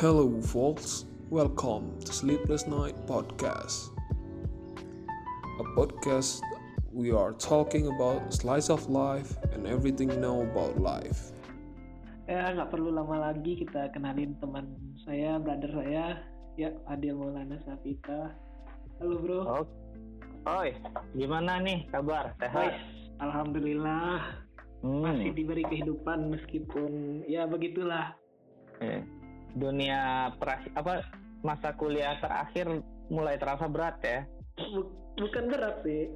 Hello, folks. Welcome to Sleepless Night Podcast. A podcast we are talking about slice of life and everything you know about life. Ya nggak perlu lama lagi kita kenalin teman saya, brother saya, ya Adil Maulana Safita. Halo bro. Oh, oi, gimana nih kabar? Sehat? Alhamdulillah Hmm, masih diberi kehidupan meskipun ya begitulah. eh, Dunia peras apa masa kuliah terakhir mulai terasa berat ya? Bu- bukan berat sih.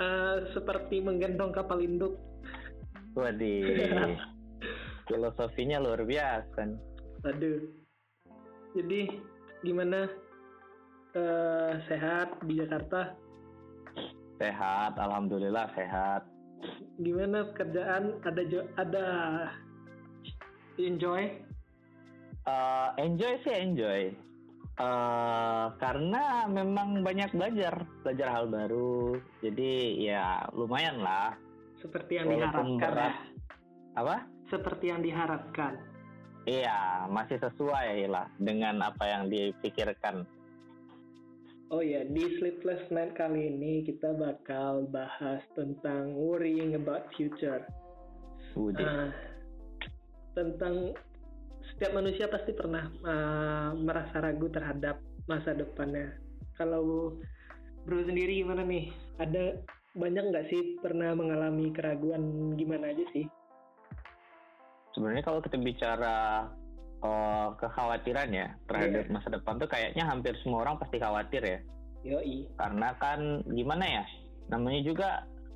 Eh, seperti menggendong kapal induk. Waduh, filosofinya luar biasa. Aduh. Jadi gimana? Eh, sehat di Jakarta? Sehat, alhamdulillah sehat. Gimana pekerjaan? Ada jo- ada enjoy? Eh, enjoy sih enjoy. Eh, karena memang banyak belajar, belajar hal baru. Jadi ya lumayan lah. Seperti yang Walaupun diharapkan berat. ya. Apa? Seperti yang diharapkan. Iya, masih sesuai lah dengan apa yang dipikirkan. Oh ya, di Sleepless Night kali ini kita bakal bahas tentang worrying about future. Ah, tentang setiap manusia pasti pernah ah, merasa ragu terhadap masa depannya. Kalau bro sendiri gimana nih? Ada banyak nggak sih pernah mengalami keraguan gimana aja sih? sebenarnya kalau kita bicara eh, kekhawatiran ya terhadap Iya. masa depan tuh kayaknya hampir semua orang pasti khawatir ya Yoi. karena kan gimana ya namanya juga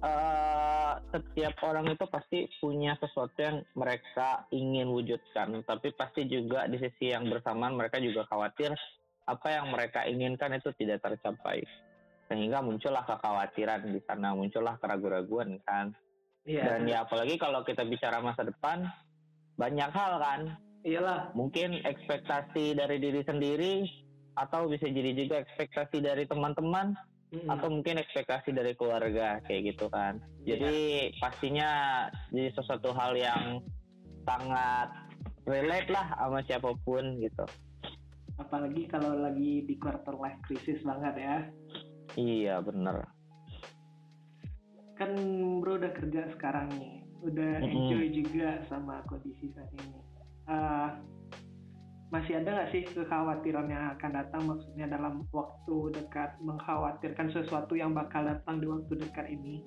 eh, setiap orang itu pasti punya sesuatu yang mereka ingin wujudkan. Tapi pasti juga di sisi yang bersamaan mereka juga khawatir apa yang mereka inginkan itu tidak tercapai. Sehingga muncullah kekhawatiran di sana muncullah keraguan-raguan kan? Iya. dan ya apalagi kalau kita bicara masa depan banyak hal kan? Iyalah. mungkin ekspektasi dari diri sendiri atau bisa jadi juga ekspektasi dari teman-teman Mm-mm. atau mungkin ekspektasi dari keluarga kayak gitu kan. Jadi pastinya jadi sesuatu hal yang sangat relate lah sama siapa pun gitu. Apalagi kalau lagi di quarter life crisis banget ya. iya bener. Kan bro udah kerja sekarang nih. Udah enjoy juga sama kondisi saat ini. Eh, masih ada nggak sih kekhawatiran yang akan datang maksudnya dalam waktu dekat mengkhawatirkan sesuatu yang bakal datang di waktu dekat ini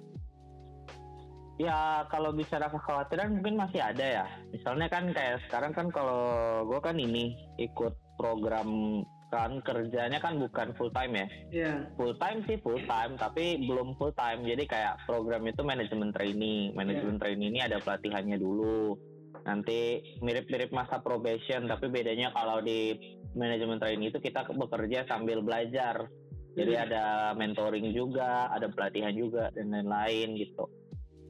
Ya kalau bicara kekhawatiran mungkin masih ada ya. Misalnya kan kayak sekarang kan kalau gue kan ini ikut program kan kerjanya kan bukan full time ya. ya Full time sih full time tapi belum full time. Jadi kayak program itu manajemen training. Manajemen training ini ada pelatihannya dulu. Nanti mirip-mirip masa probation tapi bedanya kalau di manajemen training itu kita bekerja sambil belajar. Jadi Hmm. ada mentoring juga, ada pelatihan juga dan lain-lain gitu.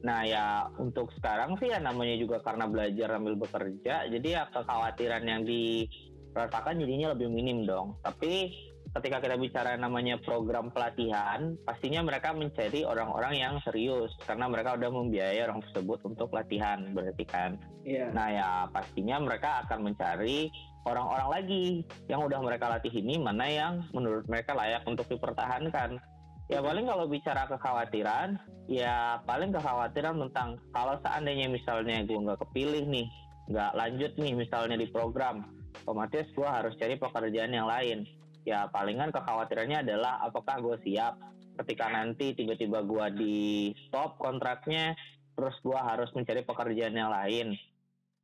Nah ya untuk sekarang sih ya namanya juga karena belajar sambil bekerja, jadi ya kekhawatiran yang dirasakan jadinya lebih minim dong. Tapi ketika kita bicara namanya program pelatihan, pastinya mereka mencari orang-orang yang serius karena mereka udah membiayai orang tersebut untuk pelatihan berarti kan. ya Nah ya pastinya mereka akan mencari orang-orang lagi yang udah mereka latih ini mana yang menurut mereka layak untuk dipertahankan. Ya paling kalau bicara kekhawatiran, ya paling kekhawatiran tentang kalau seandainya misalnya gue nggak kepilih nih, nggak lanjut nih misalnya di program, otomatis gue harus cari pekerjaan yang lain. Ya palingan kekhawatirannya adalah apakah gue siap ketika nanti tiba-tiba gue di stop kontraknya, terus gue harus mencari pekerjaan yang lain.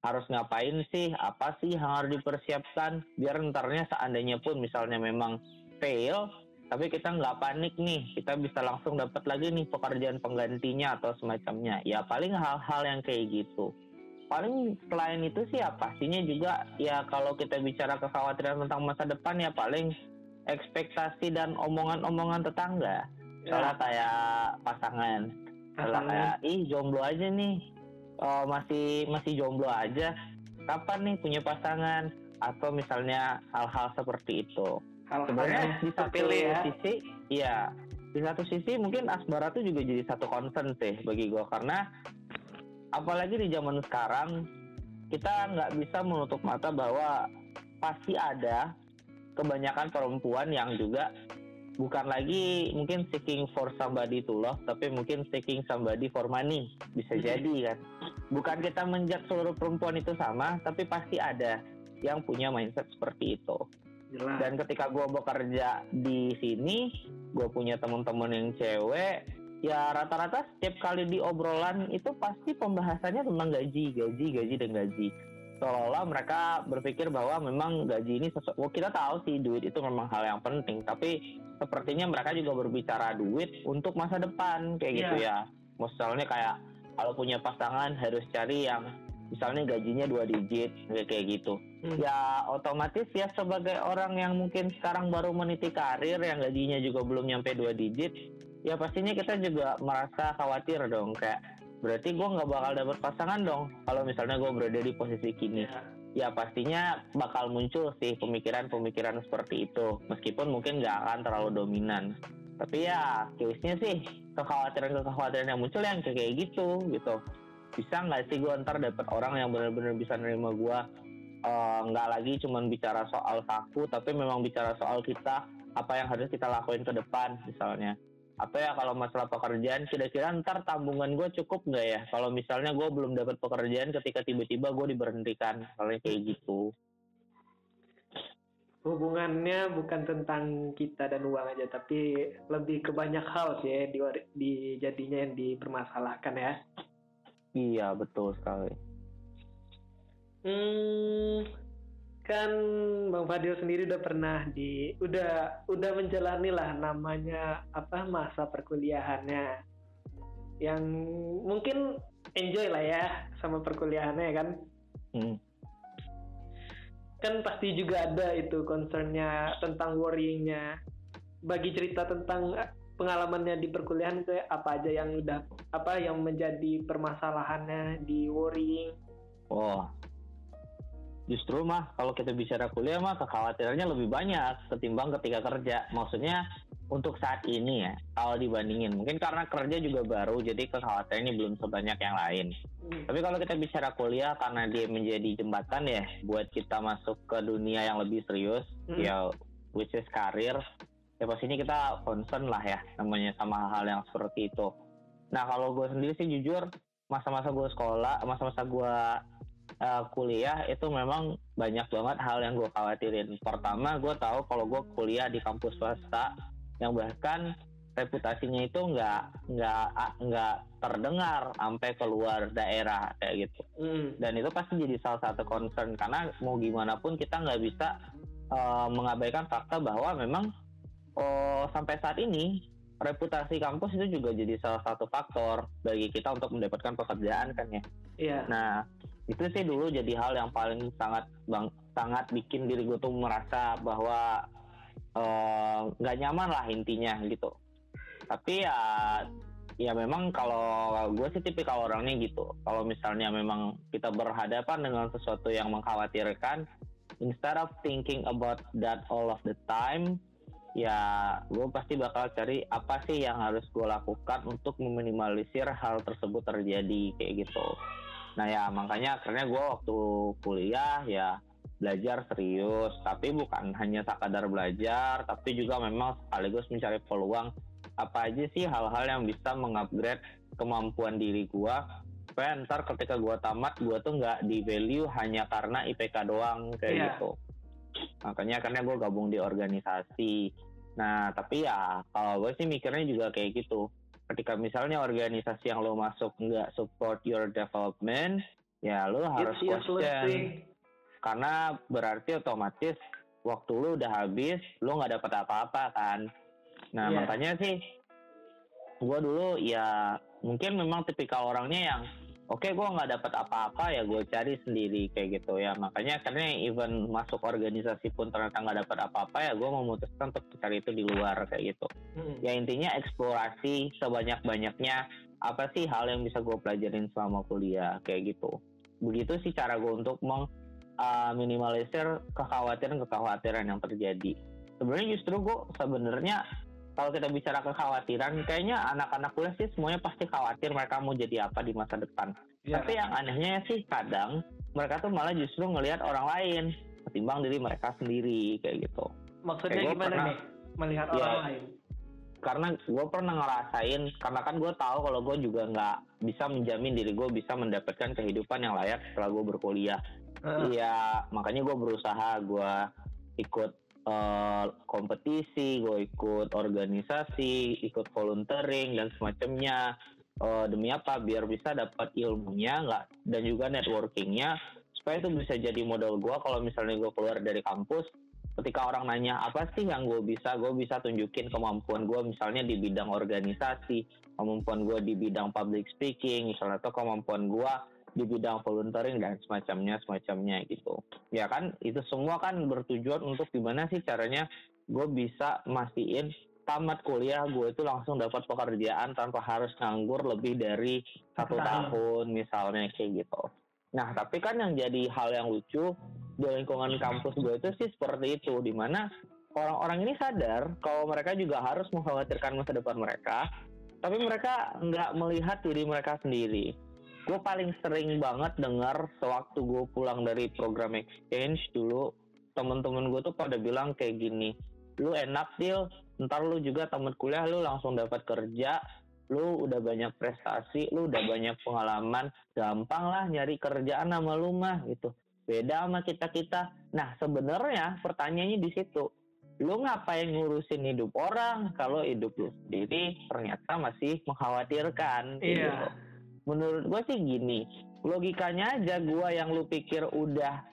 Harus ngapain sih? Apa sih yang harus dipersiapkan? Biar ntarnya seandainya pun misalnya memang fail tapi kita nggak panik nih. Kita bisa langsung dapat lagi nih pekerjaan penggantinya atau semacamnya. Ya paling hal-hal yang kayak gitu. Paling selain itu sih ya pastinya juga ya kalau kita bicara kekhawatiran tentang masa depan ya paling ekspektasi dan omongan-omongan tetangga. Soalnya kayak pasangan. Soalnya kayak ih jomblo aja nih. Oh, masih masih jomblo aja. Kapan nih punya pasangan? Atau misalnya hal-hal seperti itu. Hal-hal sebenarnya di satu sepele ya. sisi iya. Di satu sisi mungkin asmara tuh juga jadi satu concern sih bagi gue karena apalagi di zaman sekarang kita nggak bisa menutup mata bahwa pasti ada kebanyakan perempuan yang juga bukan lagi mungkin seeking for somebody to love tapi mungkin seeking somebody for money. Bisa jadi kan? Bukan kita menjat seluruh perempuan itu sama tapi pasti ada yang punya mindset seperti itu. Jelas. dan ketika gue bekerja di sini gue punya teman-teman yang cewek ya rata-rata setiap kali di obrolan itu pasti pembahasannya tentang gaji gaji gaji dan gaji seolah-olah mereka berpikir bahwa memang gaji ini sesuatu oh, kita tahu sih duit itu memang hal yang penting tapi sepertinya mereka juga berbicara duit untuk masa depan kayak gitu Iya. ya misalnya kayak kalau punya pasangan harus cari yang misalnya gajinya dua digit kayak kayak gitu Hmm. ya otomatis ya sebagai orang yang mungkin sekarang baru meniti karir yang gajinya juga belum nyampe dua digit ya pastinya kita juga merasa khawatir dong kayak berarti gue nggak bakal dapet pasangan dong. Kalau misalnya gue berada di posisi kini Ya. ya pastinya bakal muncul sih pemikiran-pemikiran seperti itu. Meskipun mungkin nggak akan terlalu dominan. Tapi ya case-nya sih kekhawatiran-kekhawatiran yang muncul yang kayak gitu gitu. Bisa nggak sih gue ntar dapet orang yang benar-benar bisa nerima gue Eh, nggak lagi cuman bicara soal saku tapi memang bicara soal kita apa yang harus kita lakuin ke depan misalnya apa ya kalau masalah pekerjaan kira-kira ntar tabungan gue cukup nggak ya? Kalau misalnya gue belum dapat pekerjaan ketika tiba-tiba gue diberhentikan misalnya kayak gitu. Hubungannya bukan tentang kita dan uang aja tapi lebih ke banyak hal sih ya di, di jadinya yang dipermasalahkan ya. Iya betul sekali. Hmm kan bang Fadil sendiri udah pernah di udah udah menjalani lah namanya apa masa perkuliahannya. Yang mungkin enjoy lah ya sama perkuliahannya kan? Hmm. kan pasti juga ada itu concernnya tentang worryingnya. Bagi cerita tentang eh, pengalamannya di perkuliahan itu apa aja yang udah apa yang menjadi permasalahannya di worrying? Oh, justru mah kalau kita bicara kuliah mah kekhawatirannya lebih banyak ketimbang ketika kerja. Maksudnya untuk saat ini ya, kalau dibandingin mungkin karena kerja juga baru, jadi kekhawatirannya belum sebanyak yang lain. Hmm. Tapi kalau kita bicara kuliah karena dia menjadi jembatan ya buat kita masuk ke dunia yang lebih serius, Hmm. ya which is karir, ya pastinya kita concern lah ya namanya sama hal-hal yang seperti itu. Nah kalau gue sendiri sih jujur masa-masa gue sekolah, masa-masa gue uh, kuliah itu memang banyak banget hal yang gue khawatirin. Pertama gue tahu kalau gue kuliah di kampus swasta yang bahkan reputasinya itu nggak nggak nggak terdengar sampai keluar daerah kayak gitu Hmm. dan itu pasti jadi salah satu concern karena mau gimana pun kita nggak bisa uh, mengabaikan fakta bahwa memang oh, sampai saat ini reputasi kampus itu juga jadi salah satu faktor bagi kita untuk mendapatkan pekerjaan kan ya Iya. Nah, itu sih dulu jadi hal yang paling sangat bang sangat bikin diri gue tuh merasa bahwa eh, nggak nyaman lah intinya gitu. Tapi ya ya memang kalau gue sih tipikal orangnya gitu. Kalau misalnya memang kita berhadapan dengan sesuatu yang mengkhawatirkan, instead of thinking about that all of the time, ya gue pasti bakal cari apa sih yang harus gue lakukan untuk meminimalisir hal tersebut terjadi kayak gitu. Nah ya makanya akhirnya gue waktu kuliah ya belajar serius, tapi bukan hanya sekadar belajar, tapi juga memang sekaligus mencari peluang. Apa aja sih hal-hal yang bisa mengupgrade kemampuan diri gue supaya ntar ketika gue tamat gue tuh nggak di value hanya karena IPK doang kayak Iya. gitu. Makanya akhirnya gue gabung di organisasi. Nah tapi ya kalau gue sih mikirnya juga kayak gitu ketika misalnya organisasi yang lo masuk nggak support your development ya lo harus It's question. karena berarti otomatis waktu lu udah habis lu nggak dapat apa-apa kan? Nah Iya. makanya sih gua dulu ya mungkin memang tipikal orangnya yang oke gua nggak dapat apa-apa ya gue cari sendiri kayak gitu ya. Makanya karena even masuk organisasi pun ternyata nggak dapat apa-apa ya gue memutuskan untuk cari itu di luar kayak gitu. Hmm. ya intinya eksplorasi sebanyak-banyaknya apa sih hal yang bisa gue pelajarin selama kuliah kayak gitu. Begitu sih cara gue untuk meng uh, minimalisir kekhawatiran-kekhawatiran yang terjadi. Sebenarnya justru gue sebenarnya kalau kita bicara kekhawatiran kayaknya anak-anak kuliah sih semuanya pasti khawatir mereka mau jadi apa di masa depan Iya. tapi yang anehnya sih kadang mereka tuh malah justru ngelihat orang lain ketimbang diri mereka sendiri kayak gitu Maksudnya Kayak gimana pernah- nih? Melihat Ya. orang lain. karena gue pernah ngerasain karena kan gue tahu kalau gue juga nggak bisa menjamin diri gue bisa mendapatkan kehidupan yang layak setelah gue berkuliah. Iya, makanya gue berusaha gue ikut eh, kompetisi, gue ikut organisasi, ikut volunteering dan semacamnya. Eh, demi apa? Biar bisa dapat ilmunya nggak dan juga networkingnya supaya itu bisa jadi modal gue kalau misalnya gue keluar dari kampus. Ketika orang nanya apa sih yang gue bisa, gue bisa tunjukin kemampuan gue misalnya di bidang organisasi, kemampuan gue di bidang public speaking, misalnya atau kemampuan gue di bidang volunteering dan semacamnya semacamnya gitu. Ya kan itu semua kan bertujuan untuk gimana sih caranya gue bisa mastiin tamat kuliah gue itu langsung dapat pekerjaan tanpa harus nganggur lebih dari satu tahun misalnya kayak gitu. Nah tapi kan yang jadi hal yang lucu di lingkungan kampus gue itu sih seperti itu di mana orang-orang ini sadar kalau mereka juga harus mengkhawatirkan masa depan mereka tapi mereka nggak melihat diri mereka sendiri gue paling sering banget dengar sewaktu gue pulang dari program exchange dulu temen-temen gue tuh pada bilang kayak gini lu enak deal ntar lu juga tamat kuliah lu langsung dapat kerja. Lu udah banyak prestasi lu udah banyak pengalaman. Gampang lah nyari kerjaan sama lu mah gitu. Beda sama kita kita. Nah sebenarnya pertanyaannya di situ lu ngapain ngurusin hidup orang? Kalau hidup lu sendiri ternyata masih mengkhawatirkan gitu. Iya. Menurut gue sih gini logikanya aja gue yang lu pikir udah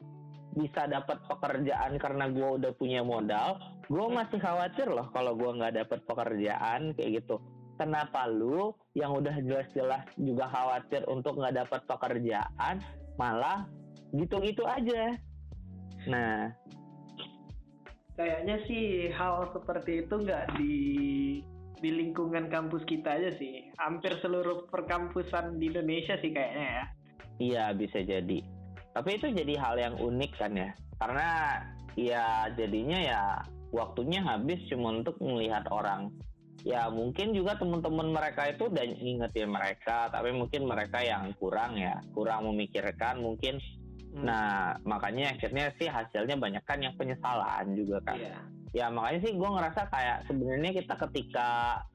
bisa dapat pekerjaan karena gue udah punya modal gue masih khawatir loh kalau gue nggak dapat pekerjaan kayak gitu. Kenapa lu yang udah jelas-jelas juga khawatir untuk nggak dapat pekerjaan malah gitu-gitu aja? Nah. Kayaknya sih hal seperti itu nggak di di lingkungan kampus kita aja sih. Hampir seluruh perkampusan di Indonesia sih kayaknya ya. Iya bisa jadi. Tapi itu jadi hal yang unik kan ya. Karena ya jadinya ya waktunya habis cuma untuk melihat orang. Ya mungkin juga teman-teman mereka itu udah ngingetin mereka, tapi mungkin mereka yang kurang ya, kurang memikirkan mungkin. Hmm. Nah makanya akhirnya sih hasilnya banyak kan yang penyesalan juga kan Iya. Ya makanya sih gue ngerasa kayak sebenarnya kita ketika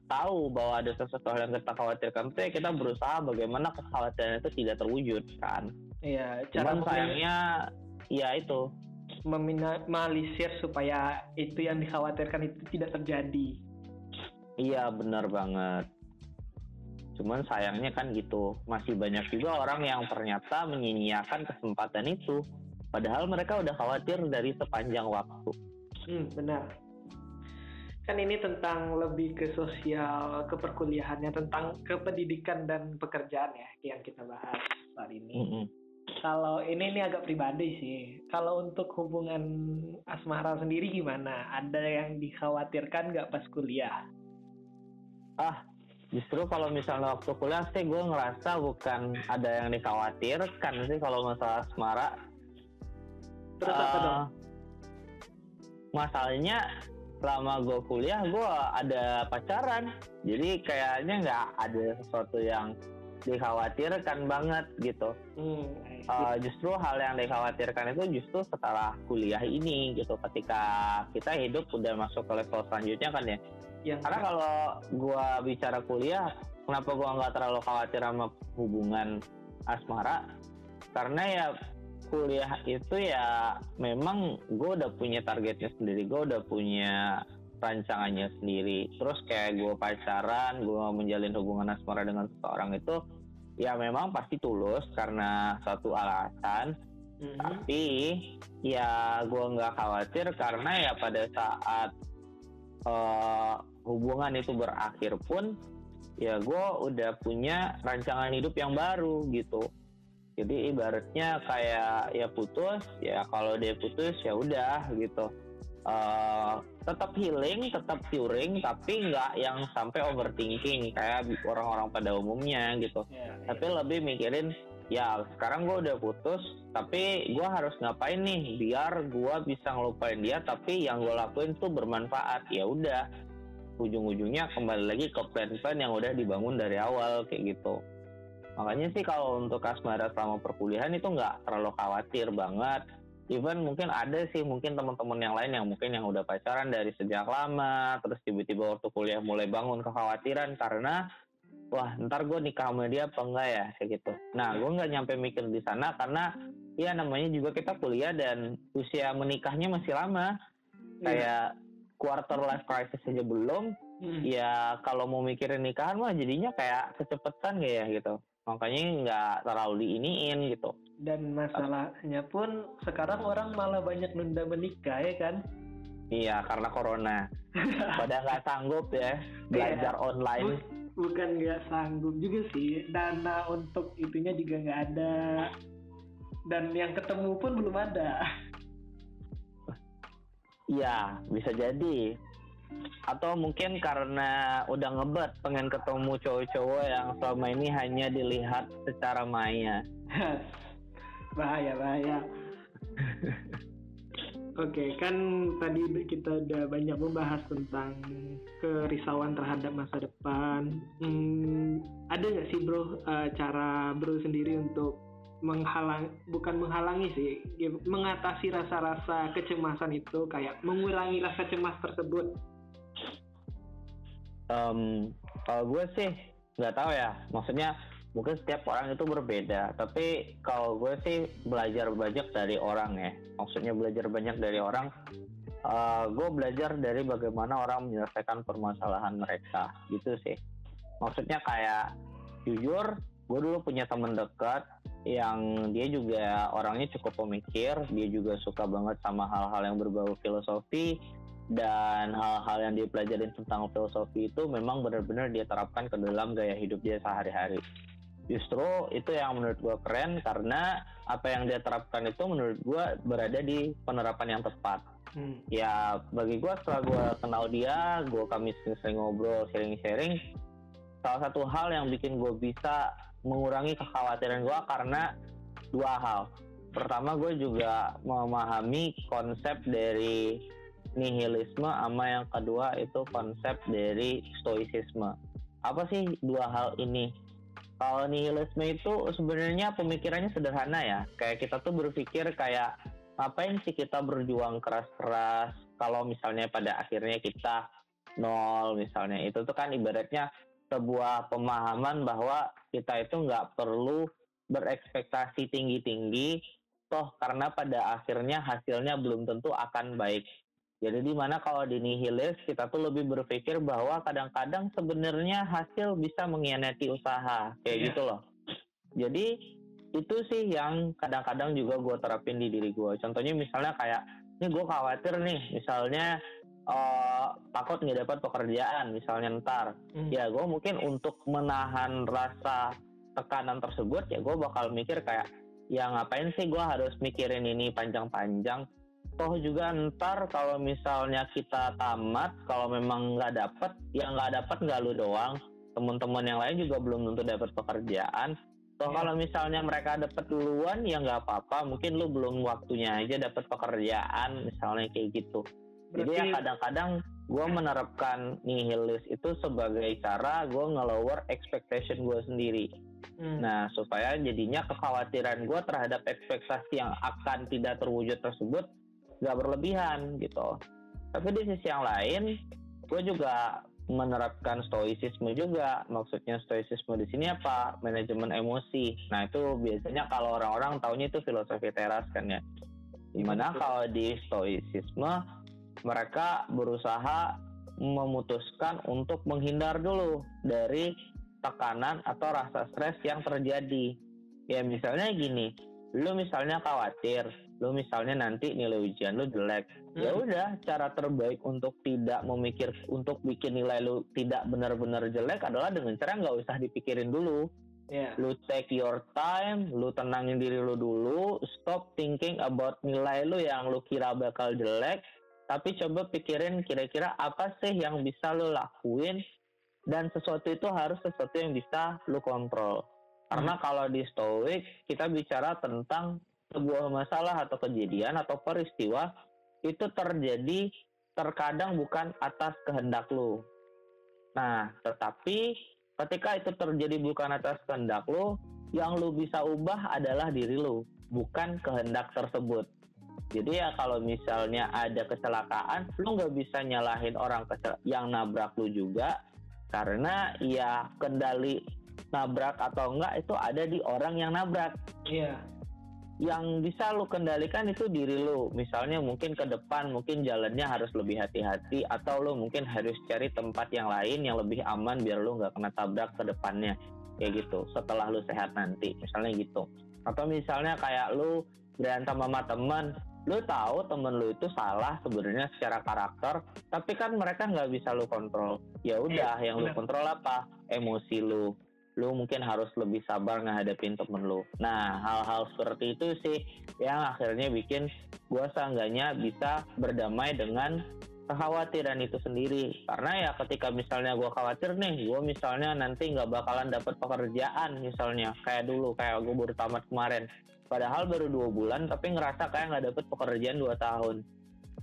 tahu bahwa ada sesuatu yang kita khawatirkan itu ya kita berusaha bagaimana kekhawatiran itu tidak terwujud kan? Iya, cara cuman sayangnya ya itu. meminimalisir supaya itu yang dikhawatirkan itu tidak terjadi. iya benar banget. Cuman sayangnya kan gitu masih banyak juga orang yang ternyata menyia-nyiakan kesempatan itu. Padahal mereka udah khawatir dari sepanjang waktu Hmm, benar. Kan ini tentang lebih ke sosial, ke perkuliahannya, tentang kependidikan dan pekerjaan ya yang kita bahas hari ini. Mm-mm. Kalau ini ini agak pribadi sih. Kalau untuk hubungan asmara sendiri gimana? Ada yang dikhawatirkan nggak pas kuliah? ah justru kalau misalnya waktu kuliah sih gue ngerasa bukan ada yang dikhawatirkan sih kalau masalah asmara Terus apa Eh, dong? Masalahnya selama gue kuliah gue ada pacaran. Jadi kayaknya nggak ada sesuatu yang dikhawatirkan banget gitu. Hmm, Eh, justru hal yang dikhawatirkan itu justru setelah kuliah ini gitu. Ketika kita hidup udah masuk ke level selanjutnya kan ya. Yang karena kalau gua bicara kuliah kenapa gua nggak terlalu khawatir sama hubungan asmara? Karena ya kuliah itu ya memang gue udah punya targetnya sendiri gue udah punya rancangannya sendiri. Terus kayak gue pacaran gue menjalin hubungan asmara dengan seseorang itu ya memang pasti tulus karena suatu alasan. Mhm. tapi ya gue nggak khawatir karena ya pada saat eh, hubungan itu berakhir pun ya gue udah punya rancangan hidup yang baru gitu jadi ibaratnya kayak ya putus ya kalau dia putus ya udah gitu. Eh, tetap healing tetap curing tapi nggak yang sampai overthinking kayak orang-orang pada umumnya gitu. Ya, ya. tapi lebih mikirin ya sekarang gue udah putus tapi gue harus ngapain nih biar gue bisa ngelupain dia tapi yang gue lakuin tuh bermanfaat. Ya udah ujung-ujungnya kembali lagi ke plan-plan yang udah dibangun dari awal kayak gitu makanya sih kalau untuk asmara selama perkuliahan itu nggak terlalu khawatir banget. Even mungkin ada sih mungkin teman-teman yang lain yang mungkin yang udah pacaran dari sejak lama terus tiba-tiba waktu kuliah mulai bangun kekhawatiran karena wah ntar gue nikah sama dia apa enggak ya? Kayak gitu. Nah gue nggak nyampe mikir di sana karena ya namanya juga kita kuliah dan usia menikahnya masih lama. Iya. kayak quarter life crisis aja belum. Hmm. ya kalau mau mikirin nikahan mah jadinya kayak kecepetan kayak ya gitu makanya nggak terlalu diiniin gitu Dan masalahnya pun sekarang orang malah banyak nunda menikah ya kan? iya karena corona pada nggak sanggup ya belajar online Bu- bukan nggak sanggup juga sih, dana untuk itunya juga nggak ada. Dan yang ketemu pun belum ada. Iya, bisa jadi. Atau mungkin karena udah ngebet pengen ketemu cowok-cowok yang selama ini hanya dilihat secara maya. bahaya bahaya. Oke, kan tadi kita udah banyak membahas tentang kerisauan terhadap masa depan. Hmm, ada nggak sih bro eh, cara bro sendiri untuk menghalang, bukan menghalangi sih, ya, mengatasi rasa-rasa kecemasan itu, kayak mengurangi rasa cemas tersebut. Em, kalau gue sih nggak tahu ya, maksudnya mungkin setiap orang itu berbeda. Tapi kalau gue sih belajar banyak dari orang ya, maksudnya belajar banyak dari orang. eh, gue belajar dari bagaimana orang menyelesaikan permasalahan mereka, gitu sih. Maksudnya kayak jujur, gue dulu punya temen dekat yang dia juga orangnya cukup pemikir, dia juga suka banget sama hal-hal yang berbau filosofi dan hal-hal yang dia pelajarin tentang filosofi itu memang benar-benar dia terapkan ke dalam gaya hidup dia sehari-hari. Justru itu yang menurut gue keren karena apa yang dia terapkan itu menurut gue berada di penerapan yang tepat. Hmm. Ya bagi gue setelah gue kenal dia, gue kami sering ngobrol, sharing-sharing. Salah satu hal yang bikin gue bisa mengurangi kekhawatiran gue karena dua hal. Pertama gue juga memahami konsep dari nihilisme, sama yang kedua itu konsep dari stoicisme. Apa sih dua hal ini? Kalau nihilisme itu sebenarnya pemikirannya sederhana ya. Kayak kita tuh berpikir kayak ngapain sih kita berjuang keras-keras kalau misalnya pada akhirnya kita nol misalnya itu tuh kan ibaratnya sebuah pemahaman bahwa kita itu nggak perlu berekspektasi tinggi-tinggi toh karena pada akhirnya hasilnya belum tentu akan baik jadi di mana kalau di nihilis kita tuh lebih berpikir bahwa kadang-kadang sebenarnya hasil bisa mengkhianati usaha. Kayak Iya. gitu loh. Jadi itu sih yang kadang-kadang juga gue terapin di diri gue contohnya misalnya kayak ini gue khawatir nih misalnya eh, takut nggak dapat pekerjaan misalnya ntar. Hmm. ya gue mungkin untuk menahan rasa tekanan tersebut ya gue bakal mikir kayak ya ngapain sih gue harus mikirin ini panjang-panjang toh juga ntar kalau misalnya kita tamat kalau memang nggak dapet ya nggak dapet nggak lu doang teman-teman yang lain juga belum tentu dapat pekerjaan toh Ya. kalau misalnya mereka dapet duluan ya nggak apa-apa mungkin lu belum waktunya aja dapat pekerjaan misalnya kayak gitu jadi ya Berarti kadang-kadang gue menerapkan nihilis itu sebagai cara gue ngelower expectation gue sendiri. hmm, Nah supaya jadinya kekhawatiran gue terhadap ekspektasi yang akan tidak terwujud tersebut gak berlebihan gitu. Tapi di sisi yang lain, gue juga menerapkan stoicisme juga. Maksudnya stoicisme di sini apa? Manajemen emosi. Nah itu biasanya kalau orang-orang taunya itu filosofi teras kan ya. Di mana Betul. kalau di stoicisme mereka berusaha memutuskan untuk menghindar dulu dari tekanan atau rasa stres yang terjadi. Ya misalnya gini, lu misalnya khawatir, lu misalnya nanti nilai ujian lu jelek. Ya Hmm. udah, cara terbaik untuk tidak memikir untuk bikin nilai lu tidak benar-benar jelek adalah dengan cara nggak usah dipikirin dulu. ya. Lu take your time, lu tenangin diri lu dulu, stop thinking about nilai lu yang lu kira bakal jelek, tapi coba pikirin kira-kira apa sih yang bisa lu lakuin dan sesuatu itu harus sesuatu yang bisa lu kontrol. Karena kalau di stoic kita bicara tentang sebuah masalah atau kejadian atau peristiwa itu terjadi terkadang bukan atas kehendak lu. Nah, tetapi ketika itu terjadi bukan atas kehendak lu, yang lu bisa ubah adalah diri lu, bukan kehendak tersebut. Jadi ya kalau misalnya ada kecelakaan, lu nggak bisa nyalahin orang yang nabrak lu juga, karena ya kendali nabrak atau enggak itu ada di orang yang nabrak. Iya. Yang bisa lu kendalikan itu diri lu. Misalnya mungkin ke depan mungkin jalannya harus lebih hati-hati atau lu mungkin harus cari tempat yang lain yang lebih aman biar lu nggak kena tabrak ke depannya. Kayak gitu. Setelah lu sehat nanti, misalnya gitu. Atau misalnya kayak lu berantem sama teman, lu tahu temen lu itu salah sebenarnya secara karakter tapi kan mereka nggak bisa lu kontrol ya udah eh, yang lu kontrol apa emosi lu lu mungkin harus lebih sabar ngehadapin temen lu. Nah hal-hal seperti itu sih yang akhirnya bikin gua seenggaknya bisa berdamai dengan kekhawatiran itu sendiri. Karena ya ketika misalnya gue khawatir nih gue misalnya nanti nggak bakalan dapat pekerjaan misalnya kayak dulu kayak gue baru tamat kemarin. Padahal baru dua bulan tapi ngerasa kayak nggak dapet pekerjaan dua tahun.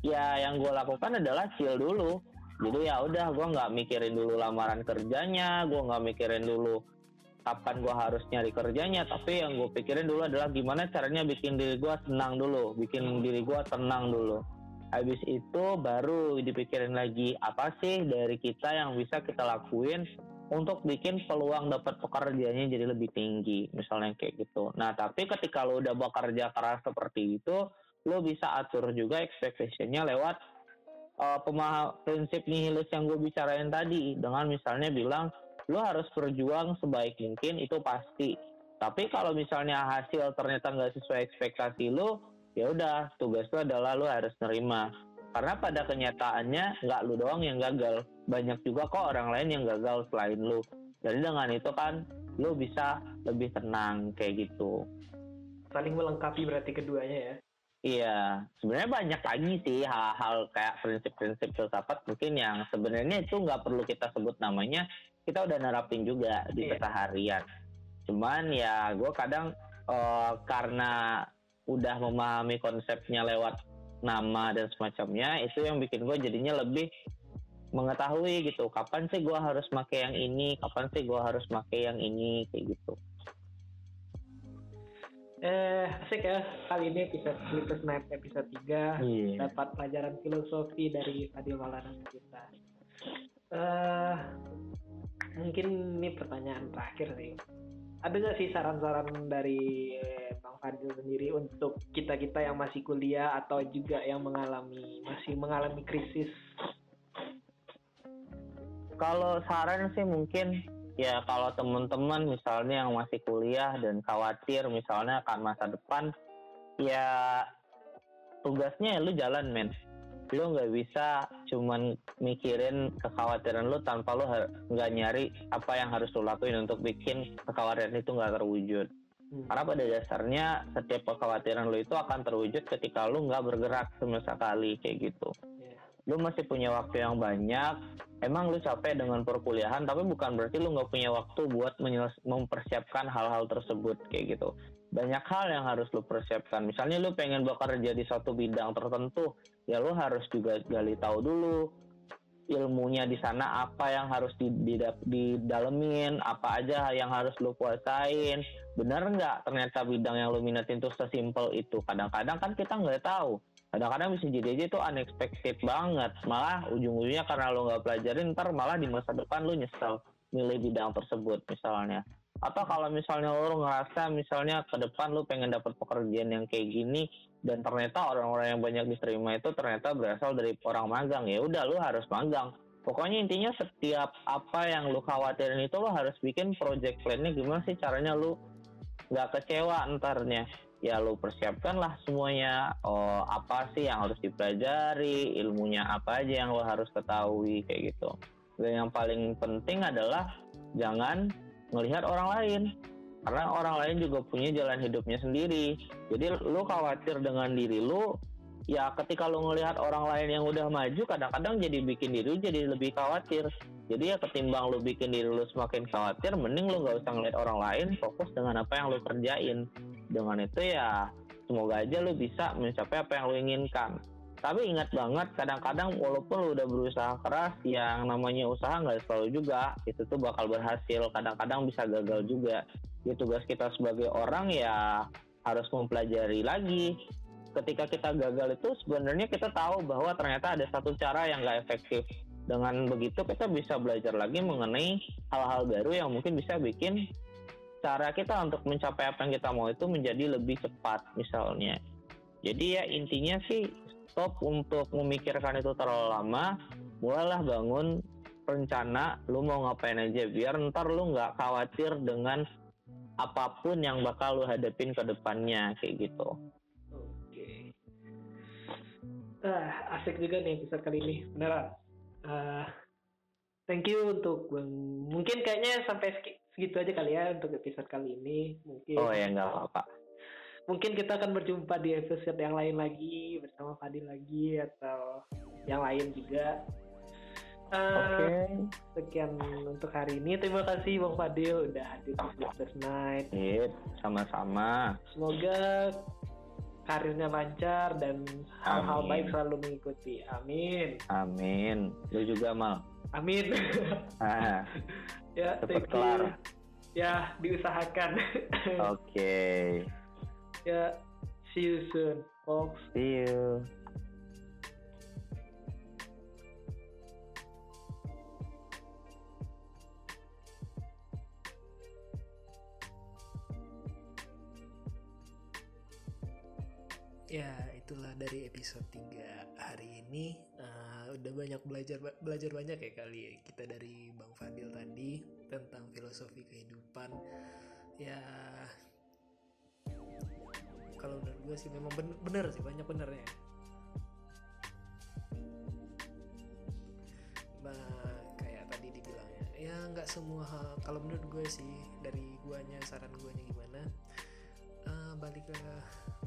Ya yang gue lakukan adalah chill dulu. Jadi ya udah gue nggak mikirin dulu lamaran kerjanya gue nggak mikirin dulu kapan gue harus nyari kerjanya tapi yang gue pikirin dulu adalah gimana caranya bikin diri gue tenang dulu bikin diri gue tenang dulu. Habis itu baru dipikirin lagi apa sih dari kita yang bisa kita lakuin untuk bikin peluang dapat pekerjaannya jadi lebih tinggi misalnya kayak gitu. Nah tapi ketika lo udah bekerja keras seperti itu lo bisa atur juga expectationnya lewat uh, pemaham prinsip nihilis yang gue bicarain tadi. Dengan misalnya bilang lo harus berjuang sebaik mungkin itu pasti. Tapi kalau misalnya hasil ternyata nggak sesuai ekspektasi lo ya udah tugas lo adalah lo harus nerima. Karena pada kenyataannya nggak lu doang yang gagal. Banyak juga kok orang lain yang gagal selain lu. Jadi dengan itu kan lu bisa lebih tenang kayak gitu. Saling melengkapi berarti keduanya ya? Iya. Sebenarnya banyak lagi sih hal-hal kayak prinsip-prinsip filsafat mungkin yang sebenarnya itu nggak perlu kita sebut namanya kita udah nerapin juga di iya. keseharian cuman ya gue kadang uh, karena udah memahami konsepnya lewat nama dan semacamnya itu yang bikin gue jadinya lebih mengetahui gitu kapan sih gue harus make yang ini kapan sih gue harus make yang ini kayak gitu eh asik ya kali ini episode Sleepless Night episode 3 yeah. dapat pelajaran filosofi dari Fadil Maulana kita uh, mungkin ini pertanyaan terakhir sih ada nggak sih saran-saran dari Bang Fadil sendiri untuk kita kita yang masih kuliah atau juga yang mengalami masih mengalami krisis? Kalau saran sih mungkin ya kalau teman-teman misalnya yang masih kuliah dan khawatir misalnya akan masa depan ya tugasnya ya lu jalan men lu nggak bisa cuman mikirin kekhawatiran lu tanpa lu nggak nyari apa yang harus lu lakuin untuk bikin kekhawatiran itu nggak terwujud hmm. karena pada dasarnya setiap kekhawatiran lu itu akan terwujud ketika lu nggak bergerak sama sekali kayak gitu yeah. lu masih punya waktu yang banyak emang lu capek dengan perkuliahan tapi bukan berarti lu nggak punya waktu buat mempersiapkan hal-hal tersebut kayak gitu banyak hal yang harus lu persiapkan. Misalnya lu pengen bekerja di suatu bidang tertentu, ya lu harus juga gali tahu dulu ilmunya di sana apa yang harus didalemin, apa aja yang harus lu kuasain. Bener nggak ternyata bidang yang lu minatin tuh sesimpel itu? Kadang-kadang kan kita nggak tahu. Kadang-kadang bisa jadi aja itu unexpected banget. Malah ujung-ujungnya karena lu nggak pelajarin, ntar malah di masa depan lu nyesel milih bidang tersebut misalnya atau kalau misalnya lo ngerasa misalnya ke depan lo pengen dapat pekerjaan yang kayak gini dan ternyata orang-orang yang banyak diterima itu ternyata berasal dari orang magang ya udah lo harus magang. Pokoknya intinya setiap apa yang lo khawatirin itu lo harus bikin project plannya gimana sih caranya lo nggak kecewa entarnya ya lo persiapkan lah semuanya oh apa sih yang harus dipelajari ilmunya apa aja yang lo harus ketahui kayak gitu. Dan yang paling penting adalah jangan melihat orang lain. Karena orang lain juga punya jalan hidupnya sendiri. Jadi lu khawatir dengan diri lu ya ketika lu ngelihat orang lain yang udah maju kadang-kadang jadi bikin diri jadi lebih khawatir. Jadi ya ketimbang lu bikin diri lu semakin khawatir mending lu gak usah ngeliat orang lain fokus dengan apa yang lu kerjain. Dengan itu ya semoga aja lu bisa mencapai apa yang lu inginkan tapi ingat banget kadang-kadang walaupun lu udah berusaha keras yang namanya usaha nggak selalu juga itu tuh bakal berhasil. Kadang-kadang bisa gagal juga. Ya tugas kita sebagai orang ya harus mempelajari lagi. Ketika kita gagal itu sebenarnya kita tahu bahwa ternyata ada satu cara yang nggak efektif. Dengan begitu kita bisa belajar lagi mengenai hal-hal baru yang mungkin bisa bikin cara kita untuk mencapai apa yang kita mau itu menjadi lebih cepat misalnya. Jadi ya intinya sih stop untuk memikirkan itu terlalu lama mulailah bangun rencana lu mau ngapain aja biar ntar lu nggak khawatir dengan apa pun yang bakal lu hadapin ke depannya kayak gitu. Ah asik juga nih episode kali ini beneran. Uh, thank you untuk bang mungkin kayaknya sampai segitu aja kali ya untuk episode kali ini mungkin. Oh ya nggak apa-apa mungkin kita akan berjumpa di episode yang lain lagi bersama Fadil lagi atau yang lain juga uh, Oke. Okay. Sekian untuk hari ini. Terima kasih Bang Fadil udah hadir di Sleepless Night. Yep, sama-sama. Semoga karirnya lancar dan hal-hal baik selalu mengikuti. Amin. Amin. Lu juga mal. Amin. Ah, ya, cepet kelar. Ya, diusahakan. Oke. Okay. Ya, see you soon, folks. See you. ya itulah dari episode 3 hari ini uh, udah banyak belajar belajar banyak ya kali ya kita dari Bang Fadil tadi tentang filosofi kehidupan ya kalau menurut gue sih memang bener, bener sih banyak benernya. Nah kayak tadi dibilangnya. Ya nggak semua hal kalau menurut gue sih dari guanya saran guanya gimana uh, balik ke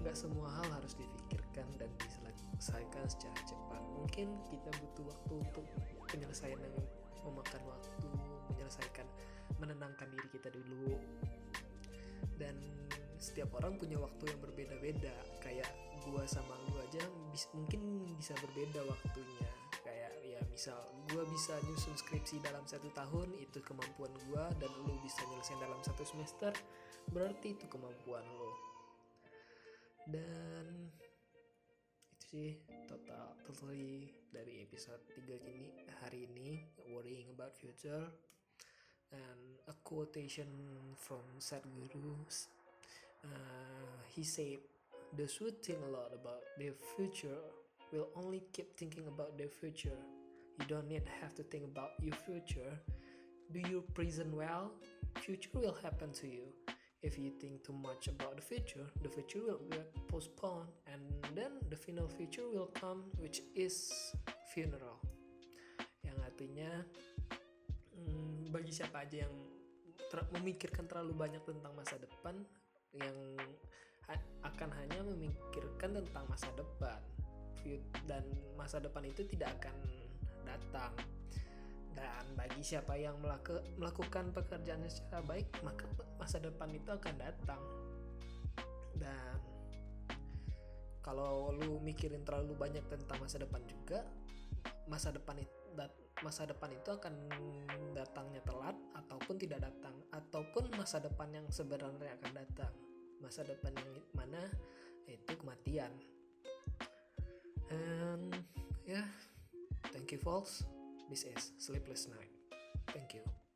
nggak semua hal harus difikirkan dan diselesaikan secara cepat. Mungkin kita butuh waktu untuk penyelesaian yang memakan waktu menyelesaikan menenangkan diri kita dulu. Dan setiap orang punya waktu yang berbeda-beda. Kayak gua sama lu aja bis, mungkin bisa berbeda waktunya. Kayak ya misal gua bisa nyusun skripsi dalam satu tahun itu kemampuan gua dan lu bisa nyelesain dalam satu semester berarti itu kemampuan lo dan itu sih total totally dari episode 3 ini hari ini worrying about future and a quotation from Sadhguru uh, he said those who think a lot about their future will only keep thinking about their future. You don't need have to think about your future. Do your present well. Future will happen to you. If you think too much about the future the future will get postponed and then the final future will come which is funeral. Yang artinya hmm, bagi siapa aja yang ter memikirkan terlalu banyak tentang masa depan yang akan hanya memikirkan tentang masa depan dan masa depan itu tidak akan datang dan bagi siapa yang melaku, melakukan pekerjaannya secara baik, maka masa depan itu akan datang. Dan kalau lu mikirin terlalu banyak tentang masa depan juga, masa depan itu masa depan itu akan datangnya telat ataupun tidak datang ataupun masa depan yang sebenarnya akan datang masa depan yang mana itu kematian and yeah thank you folks This is Sleepless Night. Thank you.